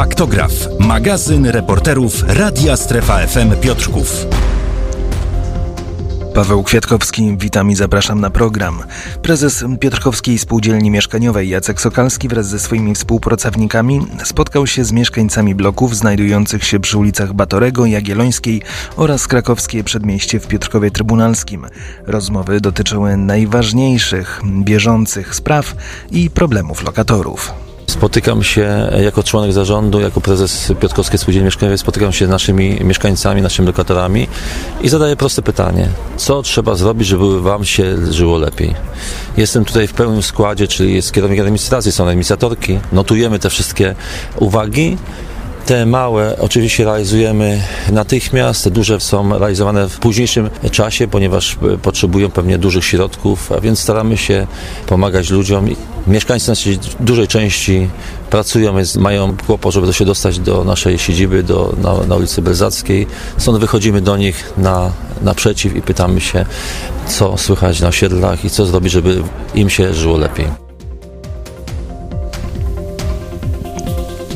Faktograf, magazyn reporterów Radia Strefa FM Piotrków. Paweł Kwiatkowski, witam i zapraszam na program. Prezes Piotrkowskiej Spółdzielni Mieszkaniowej Jacek Sokalski wraz ze swoimi współpracownikami spotkał się z mieszkańcami bloków znajdujących się przy ulicach Batorego, Jagiellońskiej oraz Krakowskie Przedmieście w Piotrkowie Trybunalskim. Rozmowy dotyczyły najważniejszych, bieżących spraw i problemów lokatorów. Spotykam się jako członek zarządu, jako prezes Piotrkowskiej Spółdzielni Mieszkaniowej, spotykam się z naszymi mieszkańcami, naszymi lokatorami i zadaję proste pytanie. Co trzeba zrobić, żeby Wam się żyło lepiej? Jestem tutaj w pełnym składzie, czyli jest kierownik administracji, są administratorki, notujemy te wszystkie uwagi, te małe oczywiście realizujemy natychmiast, te duże są realizowane w późniejszym czasie, ponieważ potrzebują pewnie dużych środków, a więc staramy się pomagać ludziom. Mieszkańcy naszej dużej części pracują, więc mają kłopot, żeby się dostać do naszej siedziby, do, na, na ulicy Belzackiej. Stąd wychodzimy do nich na, naprzeciw i pytamy się, co słychać na osiedlach i co zrobić, żeby im się żyło lepiej.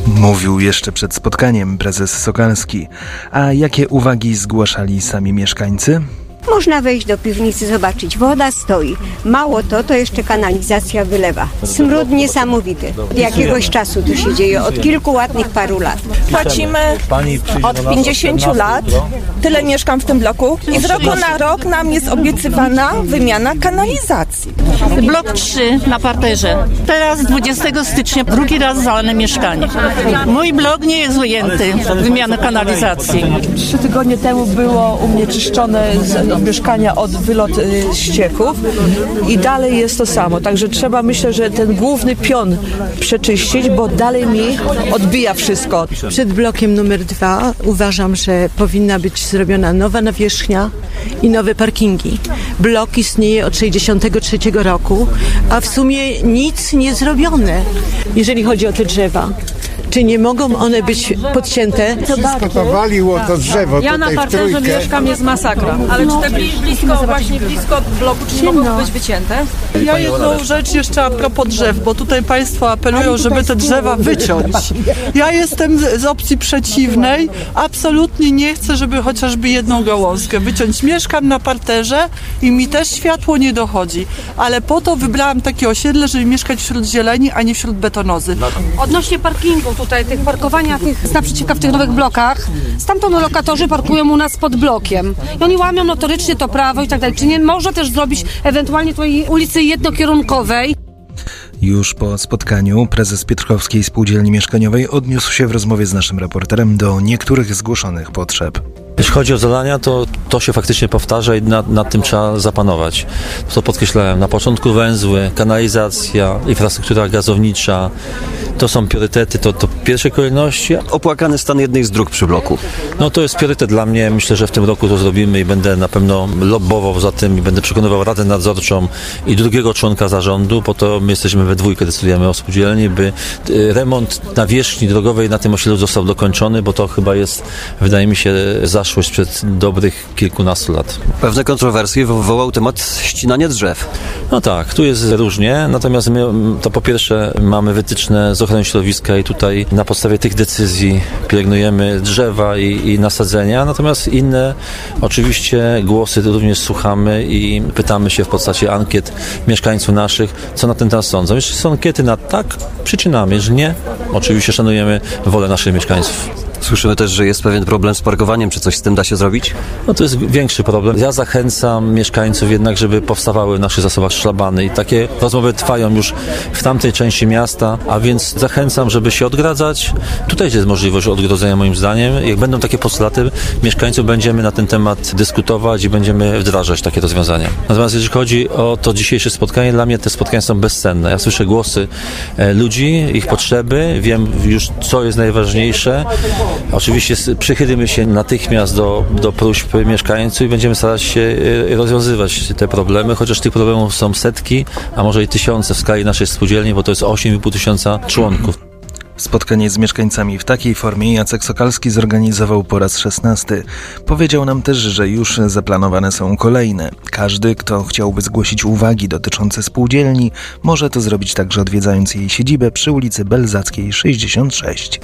Mówił jeszcze przed spotkaniem prezes Sokalski. A jakie uwagi zgłaszali sami mieszkańcy? Można wejść do piwnicy, zobaczyć. Woda stoi. Mało to, to jeszcze kanalizacja wylewa. Smród niesamowity. Od jakiegoś czasu tu się dzieje, od kilku ładnych paru lat. Płacimy od 50 lat. Tyle mieszkam w tym bloku i z roku na rok nam jest obiecywana wymiana kanalizacji. Blok 3 na parterze. Teraz 20 stycznia drugi raz zalane mieszkanie. Mój blok nie jest ujęty w wymianę kanalizacji. Trzy tygodnie temu było u mnie czyszczone z mieszkania od wylot y, ścieków i dalej jest to samo. Także trzeba myślę, że ten główny pion przeczyścić, bo dalej mi odbija wszystko. Przed blokiem numer dwa uważam, że powinna być zrobiona nowa nawierzchnia i nowe parkingi. Blok istnieje od 63 roku, a w sumie nic nie zrobione, jeżeli chodzi o te drzewa. Czy nie mogą one być podcięte? To bardzo. waliło to drzewo Ja na tutaj w parterze trójkę. mieszkam, jest masakra. Ale czy te bli- blisko, właśnie blisko bloku, czy nie mogą być wycięte? Ja jedną rzecz jeszcze a propos drzew, bo tutaj Państwo apelują, żeby te drzewa wyciąć. Ja jestem z z opcji przeciwnej. Absolutnie nie chcę, żeby chociażby jedną gałązkę wyciąć. Mieszkam na parterze i mi też światło nie dochodzi. Ale po to wybrałam takie osiedle, żeby mieszkać wśród zieleni, a nie wśród betonozy. Odnośnie parkingu tutaj, tych parkowania tych naprzeciwka w tych nowych blokach, stamtąd lokatorzy parkują u nas pod blokiem. I oni łamią notorycznie to prawo i tak dalej. Czy nie można też zrobić ewentualnie tutaj ulicy jednokierunkowej? Już po spotkaniu prezes Piotrkowskiej Spółdzielni Mieszkaniowej odniósł się w rozmowie z naszym reporterem do niektórych zgłoszonych potrzeb. Jeśli chodzi o zadania, to to się faktycznie powtarza i nad, nad tym trzeba zapanować. To podkreślałem, na początku węzły, kanalizacja, infrastruktura gazownicza, to są priorytety, to, to pierwszej kolejności. Opłakany stan jednej z dróg przy bloku. No to jest priorytet dla mnie, myślę, że w tym roku to zrobimy i będę na pewno lobbował za tym i będę przekonywał Radę Nadzorczą i drugiego członka zarządu, po to my jesteśmy we dwójkę, decydujemy o spółdzielni, by y, remont nawierzchni drogowej na tym osiedlu został dokończony, bo to chyba jest, wydaje mi się, zaszłość przed dobrych kilkunastu lat. Pewne kontrowersje wywołał temat ścinania drzew. No tak, tu jest różnie, natomiast my to po pierwsze mamy wytyczne z ochrony środowiska i tutaj na podstawie tych decyzji pielęgnujemy drzewa i, i nasadzenia, natomiast inne oczywiście głosy również słuchamy i pytamy się w postaci ankiet mieszkańców naszych, co na ten temat sądzą. Jeśli są ankiety na tak, przyczynamy, jeżeli nie, oczywiście szanujemy wolę naszych mieszkańców. Słyszymy też, że jest pewien problem z parkowaniem. Czy coś z tym da się zrobić? No to jest większy problem. Ja zachęcam mieszkańców jednak, żeby powstawały w naszych zasobach szlabany i takie rozmowy trwają już w tamtej części miasta, a więc zachęcam, żeby się odgradzać. Tutaj jest możliwość odgrodzenia moim zdaniem. Jak będą takie postulaty mieszkańców, będziemy na ten temat dyskutować i będziemy wdrażać takie rozwiązania. Natomiast jeżeli chodzi o to dzisiejsze spotkanie, dla mnie te spotkania są bezcenne. Ja słyszę głosy e, ludzi, ich potrzeby, wiem już co jest najważniejsze. Oczywiście przychylimy się natychmiast do, do próśb mieszkańców i będziemy starać się y, rozwiązywać te problemy, chociaż tych problemów są setki, a może i tysiące w skali naszej spółdzielni, bo to jest 8,5 tysiąca członków. Spotkanie z mieszkańcami w takiej formie Jacek Sokalski zorganizował po raz 16. Powiedział nam też, że już zaplanowane są kolejne. Każdy, kto chciałby zgłosić uwagi dotyczące spółdzielni, może to zrobić także odwiedzając jej siedzibę przy ulicy Belzackiej 66.